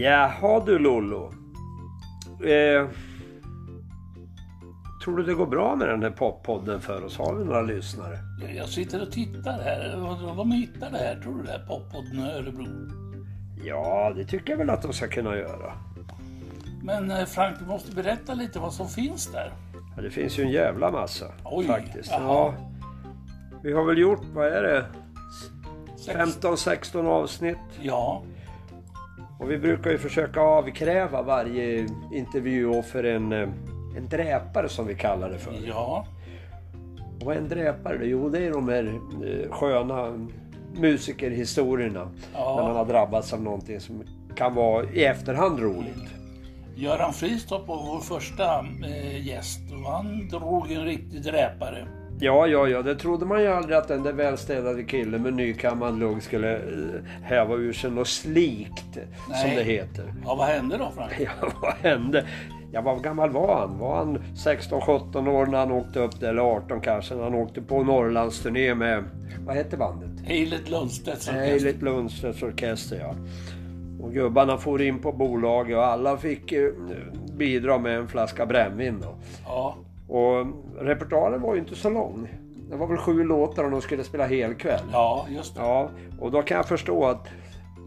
Jaha du Lollo. Eh, tror du det går bra med den här poppodden för oss? Har vi några lyssnare? Jag sitter och tittar här. Vad de hittar det här tror du det här poppodden Örebro? Ja, det tycker jag väl att de ska kunna göra. Men eh, Frank, du måste berätta lite vad som finns där. Ja, det finns ju en jävla massa Oj, faktiskt. jaha. Ja, vi har väl gjort, vad är det? Sex- 15-16 avsnitt. Ja, Och vi brukar ju försöka avkräva varje intervjuoffer en, eh, en dräpare som vi kallar det för. ja, Och en dräpare? Jo, det är de här eh, sköna musikerhistorierna. Ja. När man har drabbats av någonting som kan vara i efterhand roligt. Göran Fristopp var vår första eh, gäst och han drog en riktig dräpare. Ja, ja, ja, det trodde man ju aldrig att den där välstädade killen med nykammad lugg skulle eh, häva ur sig något slikt, som Nej. det heter. Ja, vad hände då Frank? Ja, vad hände? Ja, vad gammal var han? Var han 16-17 år när han åkte upp där, eller 18 kanske, när han åkte på Norrlandsturné med, vad hette bandet? Eilert Lundstedts orkester. Eilert Lundstedts orkester, ja. Och gubbarna for in på bolaget och alla fick eh, bidra med en flaska brännvin då. Ja, Och repertoaren var ju inte så lång. Det var väl sju låtar och de skulle spela helkväll. ja, just det. Ja, och då kan jag förstå att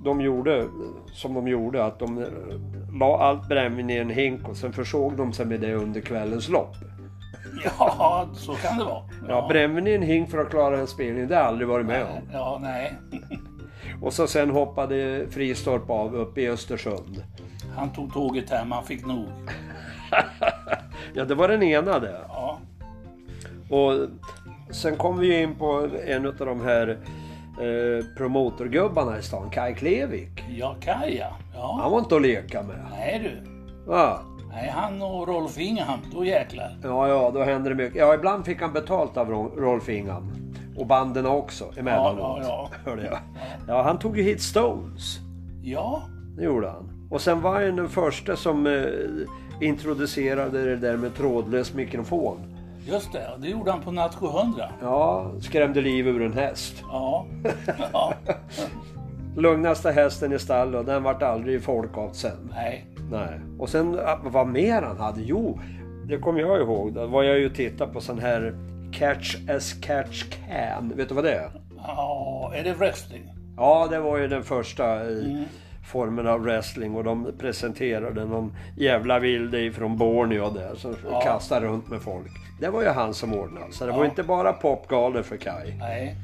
de gjorde som de gjorde, att de eh, la allt brännvin i en hink och sen försåg de sig med det under kvällens lopp. Ja, så kan det vara. Ja, brännvin i en hink för att klara en spelning, det har jag aldrig varit med om. Ja, nej. Och så sen hoppade Fristorp av upp i Östersund. Han tog tåget hem, han fick nog. Ja, det var den ena det. Ja, Och sen kom vi ju in på en av de här eh, promotorgubbarna i stan, Kai Klevik. ja Kaja. Ja, Han var inte att leka med. nej du. Va? Nej, han och Rolf Ingham, då jäklar. Ja, ja, då hände det mycket. Ja, ibland fick han betalt av Ro- Rolf Ingham. Och banden också emellanåt. Ja, ja, Hörde jag. Ja, han tog ju hit Stones. Ja, Det gjorde han. Och sen var han den första som eh, introducerade det där med trådlös mikrofon. just det. Det gjorde han på Natt 700. Ja, skrämde liv ur en häst. Ja, ja. Lugnaste hästen i stall och den vart aldrig folk av sen. Nej, Nej. Och sen ah, vad mer han hade? Jo, det kommer jag ihåg. Då var jag ju och tittade på sån här Catch as catch can. Vet du vad det är? ja, är det wrestling? Ja, det var ju den första eh, formen av wrestling och de presenterade någon jävla vilde ifrån Borneo där som Ja. kastade runt med folk. Det var ju han som ordnade. Så det var Ja. inte bara popgaler för Kai. Nej.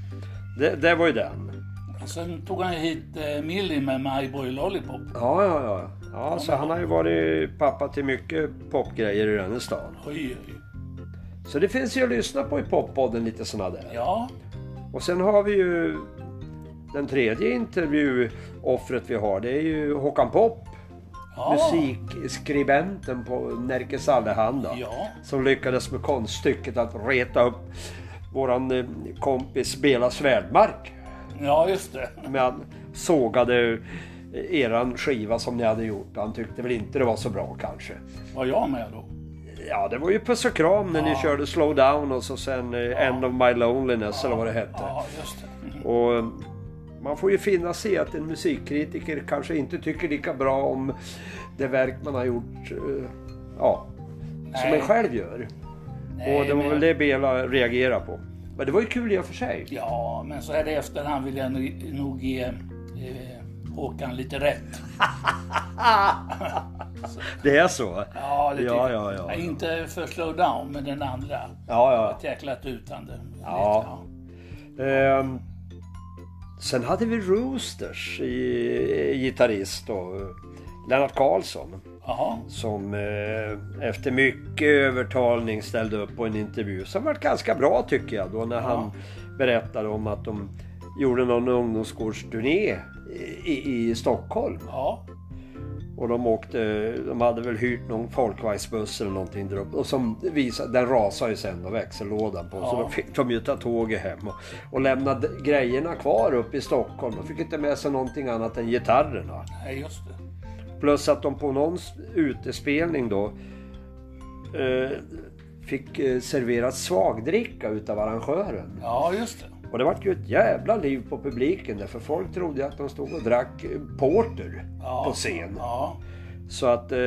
Det, det var ju den. Och sen tog han hit eh, Millie med My Boy Lollipop. Ja, ja, ja. Ja, så han har ju varit pappa till mycket popgrejer i den stan. Oj, oj. Så det finns ju att lyssna på i poppodden lite såna där. Ja, Och sen har vi ju den tredje intervjuoffret vi har. Det är ju Håkan Popp. ja. Musikskribenten på Närkes Allehanda. Ja, Som lyckades med konststycket att reta upp våran eh, kompis Bela Svärdmark. ja just det. Men han sågade eh, eran skiva som ni hade gjort. Han tyckte väl inte det var så bra kanske. Var jag med då? Ja, det var ju puss och kram när ni Ja. körde Slow Down och så sen eh, End of My Loneliness eller vad det hette. Ja, just det. Och man får ju finna sig i att en musikkritiker kanske inte tycker lika bra om det verk man har gjort, eh, ja, som Nej. en själv gör. Nej, och det var men- väl det Bela reagerade på. Men det var ju kul i och för sig. Ja, men så här i efterhand vill jag nog- ge eh, Håkan lite rätt. Det är så? Ja, det Ja, ja, jag. ja, ja. Inte för slow down, men den andra. Ja, ja. Ett jäkla tutande. Ja. Ehm, sen hade vi Roosters i, gitarrist och Lennart Karlsson. Jaha. Som eh, efter mycket övertalning ställde upp på en intervju som var ganska bra tycker jag då när han berättade om att de gjorde någon ungdomsgårdsturné i, i Stockholm. Ja. Och de åkte, de hade väl hyrt någon folkvagnsbuss eller någonting där uppe. Och som visade, den rasade ju sen och växellådan på. Så Ja. då fick de ju ta tåget hem och, och lämna grejerna kvar uppe i Stockholm. De fick inte med sig någonting annat än gitarrerna. Nej, just det. Plus att de på någon utespelning då eh, fick eh, serverat svagdricka utav arrangören. Ja, just det. Och det vart ju ett jävla liv på publiken där för folk trodde att de stod och drack porter Ja. på scen. Ja. Så att eh,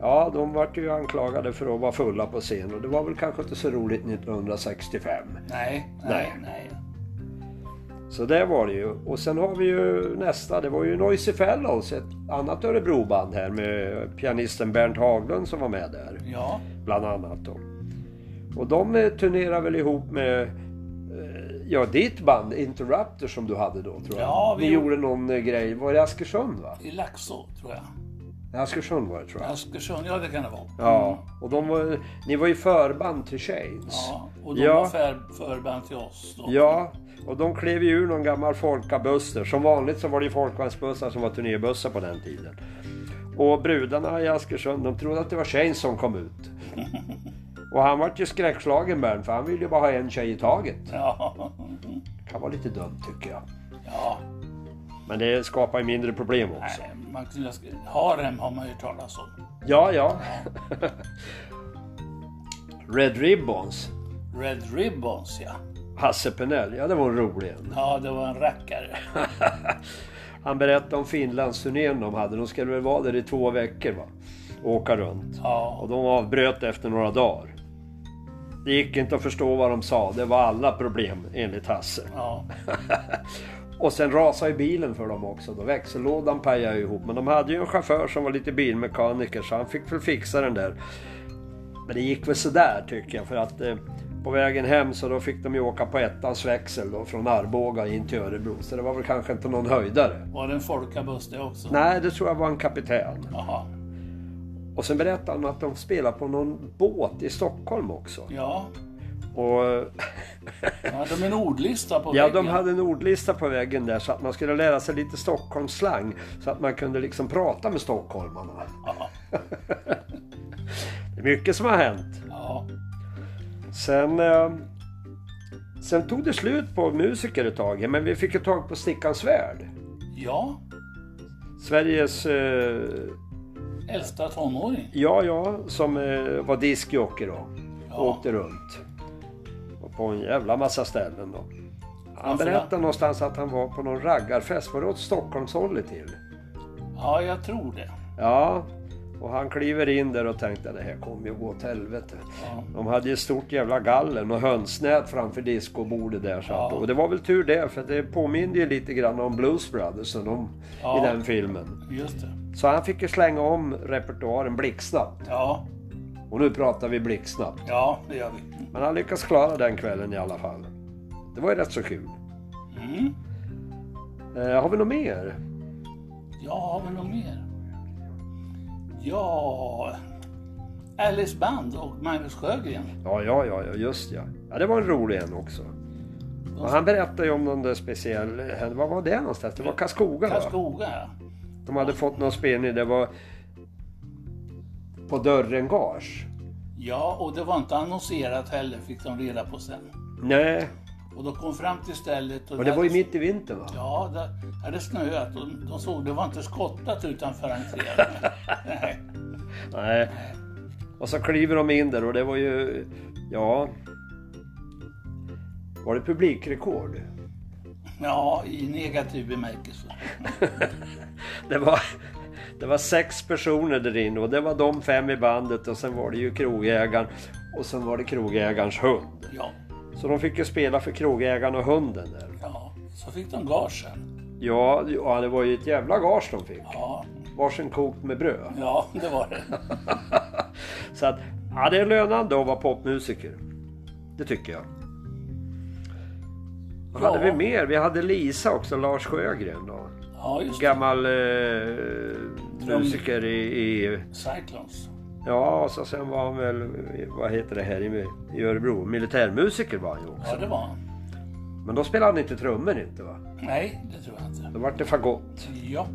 ja, de vart ju anklagade för att vara fulla på scen och det var väl kanske inte så roligt 1965. Nej, Nej. nej, nej. Så det var det ju. Och sen har vi ju nästa, det var ju Noisy Fellows, ett annat Örebroband här med pianisten Bernt Haglund som var med där. Ja, Bland annat då. Och de eh, turnerar väl ihop med Ja, ditt band Interrupter som du hade då tror jag. Ja, vi Ni gjorde- gjorde någon eh, grej, var det Askersund va? i Laxå tror jag. Askersund var det tror jag. Askersund, ja det kan det vara. Ja, och de var, ni var ju förband till Chains. Ja, och de Ja. var för, förband till oss då. Ja, och de klev ju ur någon gammal folkabuster. Som vanligt så var det ju folkvagnsbussar som var turnébussar på den tiden. Och brudarna i Askersund, de trodde att det var Chains som kom ut. Och han vart ju skräckslagen Bernt, för han ville ju bara ha en tjej i taget. Ja, kan vara lite dumt tycker jag. ja. Men det skapar ju mindre problem också. Nej, man, harem har man ju talat om. Ja, ja. Red Ribbons. Red Ribbons ja. Hasse Penell, ja det var en rolig en. Ja, det var en rackare. Han berättade om Finlandsturnén de hade. De skulle väl vara där i två veckor va? Och åka runt. Ja, Och de avbröt efter några dagar. Det gick inte att förstå vad de sa. Det var alla problem enligt Hasse. ja. Och sen rasade ju bilen för dem också. Då växellådan pajade ihop. Men de hade ju en chaufför som var lite bilmekaniker så han fick väl fixa den där. Men det gick väl sådär tycker jag för att eh, på vägen hem så då fick de ju åka på ettans växel då från Arboga in till Örebro. Så det var väl kanske inte någon höjdare. Var det en folkabuss det också? Nej, det tror jag var en kapten. Jaha. Och sen berättade han att de spelar på någon båt i Stockholm också. Ja, Och de hade en ordlista på Ja, väggen. de hade en ordlista på väggen där så att man skulle lära sig lite Stockholmsslang. Så att man kunde liksom prata med stockholmarna. Ja, Det är mycket som har hänt. ja. Sen, eh, sen tog det slut på musiker ett tag, men vi fick ju tag på Stickan Svärd. ja. Sveriges, eh, äldsta tonåring. ja ja, som eh, var diskjockey då. Ja. Åkte runt. Och på en jävla massa ställen då. Han berättade någonstans att han var på någon raggarfest. Var det åt Stockholmshållet till? Ja, jag tror det. Ja, och han kliver in där och tänkte det här kommer ju gå åt helvete. Ja. De hade ju stort jävla galler och hönsnät framför discobordet där. Ja. att, och det var väl tur det för det påminde ju lite grann om Blues Brothers och de, Ja. i den filmen. Just det. Så han fick ju slänga om repertoaren blixtsnabbt. Ja, Och nu pratar vi blixtsnabbt. ja det gör vi. Men han lyckas klara den kvällen i alla fall. Det var ju rätt så kul. Mm. Eh, har vi något mer? Ja, har vi något mer? Ja... Alice Band och Magnus Sjögren. Ja, ja, ja, just ja. Ja, det var en rolig en också. Och han berättade ju om någon där speciell, vad var det någonstans? Det var Karlskoga va? Karlskoga, ja. De hade fått någon spelning, det var på dörren gage. Ja, och det var inte annonserat heller fick de reda på sen. Nej, Och de kom fram till stället och, och det var ju mitt i vintern va? Ja, det hade snöat och de såg det var inte skottat utanför entrén. Nej. Nej. Och så kliver de in där och det var ju, ja... Var det publikrekord? Ja, i negativ bemärkelse. Det var, det var sex personer där inne och det var de fem i bandet och sen var det ju krogägaren och sen var det krogägarens hund. Ja, Så de fick ju spela för krogägaren och hunden där. ja. Så fick de gagen. Ja, ja det var ju ett jävla gage de fick. Ja, Varsin kokt med bröd. ja, det var det. Så att, ja det är lönande att vara popmusiker. Det tycker jag. Vad Ja. hade vi mer? Vi hade Lisa också, Lars Sjögren då. Ja. Gammal eh, musiker i, i... Cyclones. Ja, så sen var han väl, vad heter det här i, i Örebro? Militärmusiker var han ju också. Ja, det var han. Men då spelade han inte trummor inte va? Nej, det tror jag inte. Då var det fagott. Ja,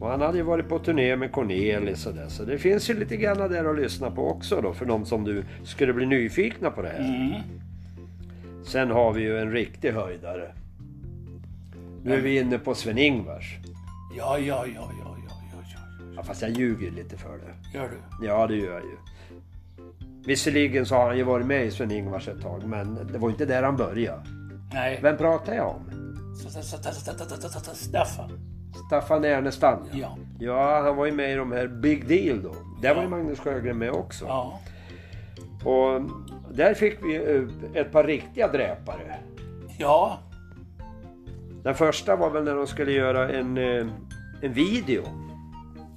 Och han hade ju varit på turné med Cornelis och det. Så det finns ju lite grann där att lyssna på också då för de som du skulle bli nyfikna på det här. mm. Sen har vi ju en riktig höjdare. Nu är vi inne på Sven-Ingvars. ja, ja, ja, ja, ja, ja, ja. Ja, fast jag ljuger lite för det. Gör du? Ja, det gör jag ju. Visserligen så har han ju varit med i Sven-Ingvars ett tag, men det var inte där han började. Nej. Vem pratar jag om? Staffan. Staffan Ernestam Ja. Ja, han var ju med i de här Big Deal då. Där var ju Magnus Sjögren med också. Ja. Och där fick vi eh, ett par riktiga dräpare. Ja. Den första var väl när de skulle göra en, eh, en video.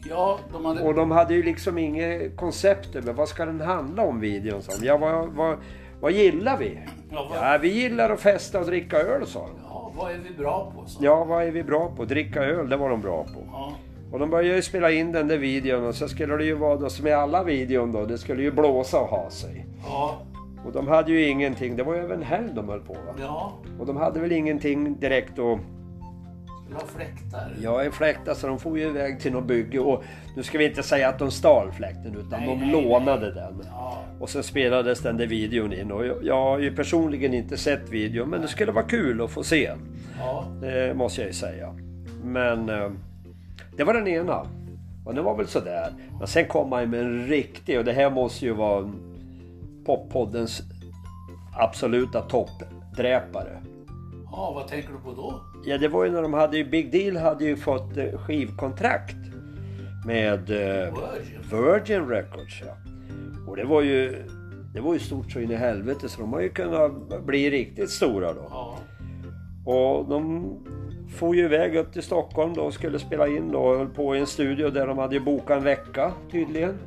Ja, de hade... Och de hade ju liksom inget koncept över vad ska den handla om videon? de. Ja, vad, vad, vad gillar vi? Ja, vad, Ja, vi gillar att festa och dricka öl sa de. ja, vad är vi bra på? Så. Ja, vad är vi bra på? Dricka öl, det var de bra på. Ja. Och de började ju spela in den där videon och så skulle det ju vara då som i alla videon då, det skulle ju blåsa och ha sig. Ja. Och de hade ju ingenting, det var ju även helg de höll på va? Ja. Och de hade väl ingenting direkt att Skulle ha fläktar. Ja, en fläkt, alltså de får ju iväg till något bygge och nu ska vi inte säga att de stal fläkten utan Nej, de nej, lånade den. Ja. Och sen spelades den där videon in och jag, jag har ju personligen inte sett videon men det skulle vara kul att få se. Ja. Det måste jag ju säga. Men eh, det var den ena. Och det var väl sådär. Men sen kom han med en riktig och det här måste ju vara poppoddens absoluta toppdräpare. Ja, vad tänker du på då? Ja, det var ju när de hade ju, Big Deal hade ju fått eh, skivkontrakt med eh, Virgin. Virgin Records. Ja. Och det var ju det var ju stort så in i helvete så de har ju kunnat bli riktigt stora då. Ja. Och de får ju iväg upp till Stockholm då och skulle spela in då och höll på i en studio där de hade ju bokat en vecka tydligen.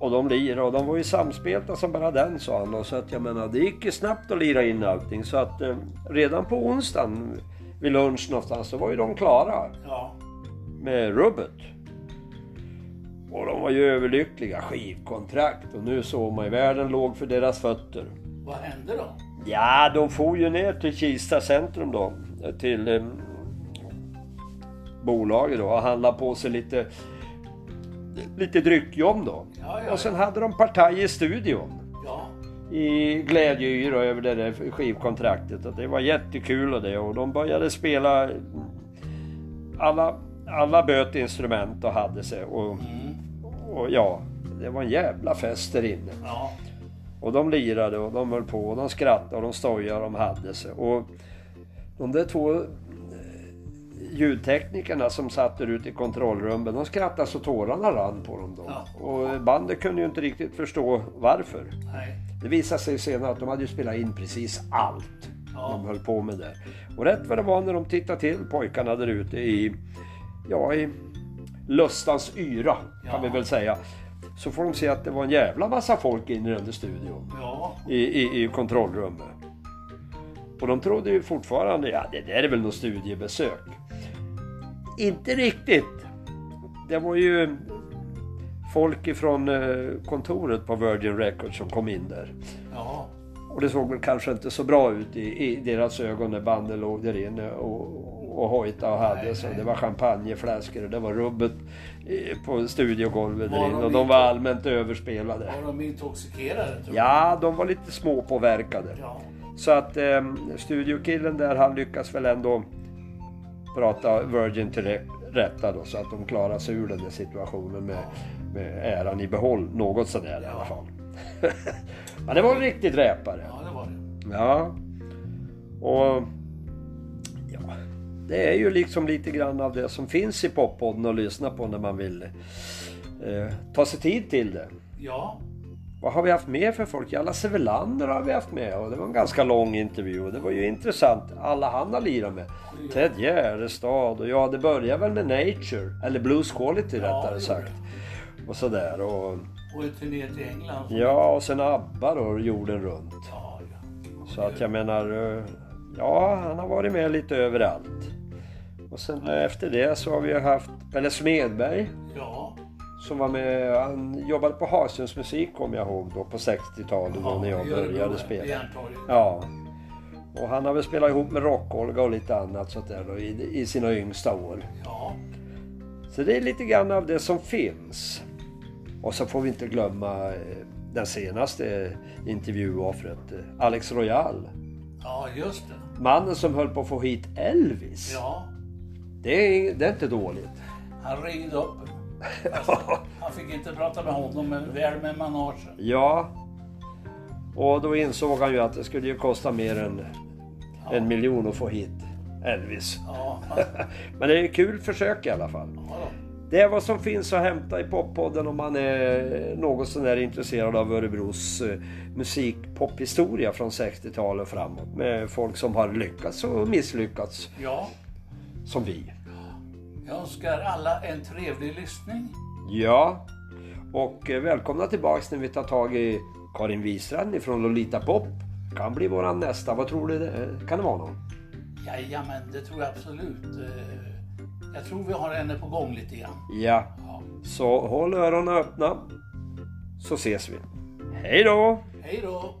Och de lirade och de var ju samspelta som bara den sa han. Och så att jag menar det gick ju snabbt att lira in allting så att eh, redan på onsdagen vid lunch någonstans så var ju de klara Ja. med rubbet. Och de var ju överlyckliga, skivkontrakt och nu såg man ju världen låg för deras fötter. Vad hände då? Ja, de for ju ner till Kista centrum då. Till eh, bolaget då och handlade på sig lite, lite dryckjom då. Ja, ja, Och sen hade de partaj i studion. I glädjeyra över det där skivkontraktet. Och det var jättekul och det. Och de började spela alla, alla böt instrument och hade sig. Och, Mm. och ja, det var en jävla fest där inne. Och de lirade och de höll på och de skrattade och de stojade och de hade sig. Och de där två ljudteknikerna som satt där ute i kontrollrummet, de skrattade så tårarna rann på dem då. Ja. Och bandet kunde ju inte riktigt förstå varför. Nej. Det visade sig senare att de hade ju spelat in precis allt Ja. de höll på med där. Och rätt vad det var när de tittade till pojkarna där ute i, ja i lustans yra kan Ja. vi väl säga. Så får de se att det var en jävla massa folk inne i den där studion Ja. i, i, i kontrollrummet. Och de trodde ju fortfarande, ja det där är väl något studiebesök. Inte riktigt. Det var ju folk ifrån eh, kontoret på Virgin Records som kom in där. Ja. Och det såg väl kanske inte så bra ut i, i deras ögon när bandet låg där inne och, och hojtade och hade Nej, så. nej. Det var champagneflaskor och det var rubbet eh, på studiogolvet där inne och de var allmänt överspelade. Var de intoxikerade Ja, de var lite småpåverkade. Ja. Så att eh, studiokillen där han lyckas väl ändå prata Virgin till rä- rätta då så att de klarar sig ur den där situationen med, med äran i behåll. Något sådär i alla fall. ja, det var en riktig dräpare. Ja, det var det. Ja. Och ja, det är ju liksom lite grann av det som finns i poppodden att lyssna på när man vill eh, ta sig tid till det. Ja. Vad har vi haft med för folk? Ja, Lasse Welander har vi haft med och det var en ganska lång intervju och det var ju intressant. Alla han har lirat med. Ted Gärdestad och ja, det börjar väl med Nature, eller Blues Quality Ja, rättare sagt. Och sådär och Och en turné till England. ja, och sen ABBA då, jorden runt. Ja, ja. Så att jag menar, eh, ja han har varit med lite överallt. Och sen efter det så har vi haft Pelle Smedberg Ja. Som var med, han jobbade på Hasens musik kommer jag ihåg då på 60-talet då när jag började spela. Ja. Och han har väl spelat ihop med Rock-Olga och lite annat sånt där då, i, i sina yngsta år. Ja. Så det är lite grann av det som finns. Och så får vi inte glömma eh, den senaste intervjuoffret, eh, Alex Royal. Ja, just det. Mannen som höll på att få hit Elvis. Ja. Det, är, det är inte dåligt. Han ringde upp. Alltså, han fick inte prata med honom, men väl med managen. Ja. Och då insåg han ju att det skulle ju kosta mer än en miljon att få hit Elvis. Ja, Men det är ett kul försök i alla fall. ja. Det är vad som finns att hämta i poppodden om man är något sånär intresserad av Örebros eh, musik pophistoria från 60-talet och framåt. Med folk som har lyckats och misslyckats ja. som vi. Jag önskar alla en trevlig lyssning. Ja, och eh, välkomna tillbaks när vi tar tag i Karin Wistrand ifrån Lolita Pop. Kan bli våran nästa. Vad tror du? Det? Kan det vara någon? Jajamän, det tror jag absolut. Eh, Jag tror vi har henne på gång lite grann. Ja, Ja. så håll öronen öppna. Så ses vi. Hej då! Hej då!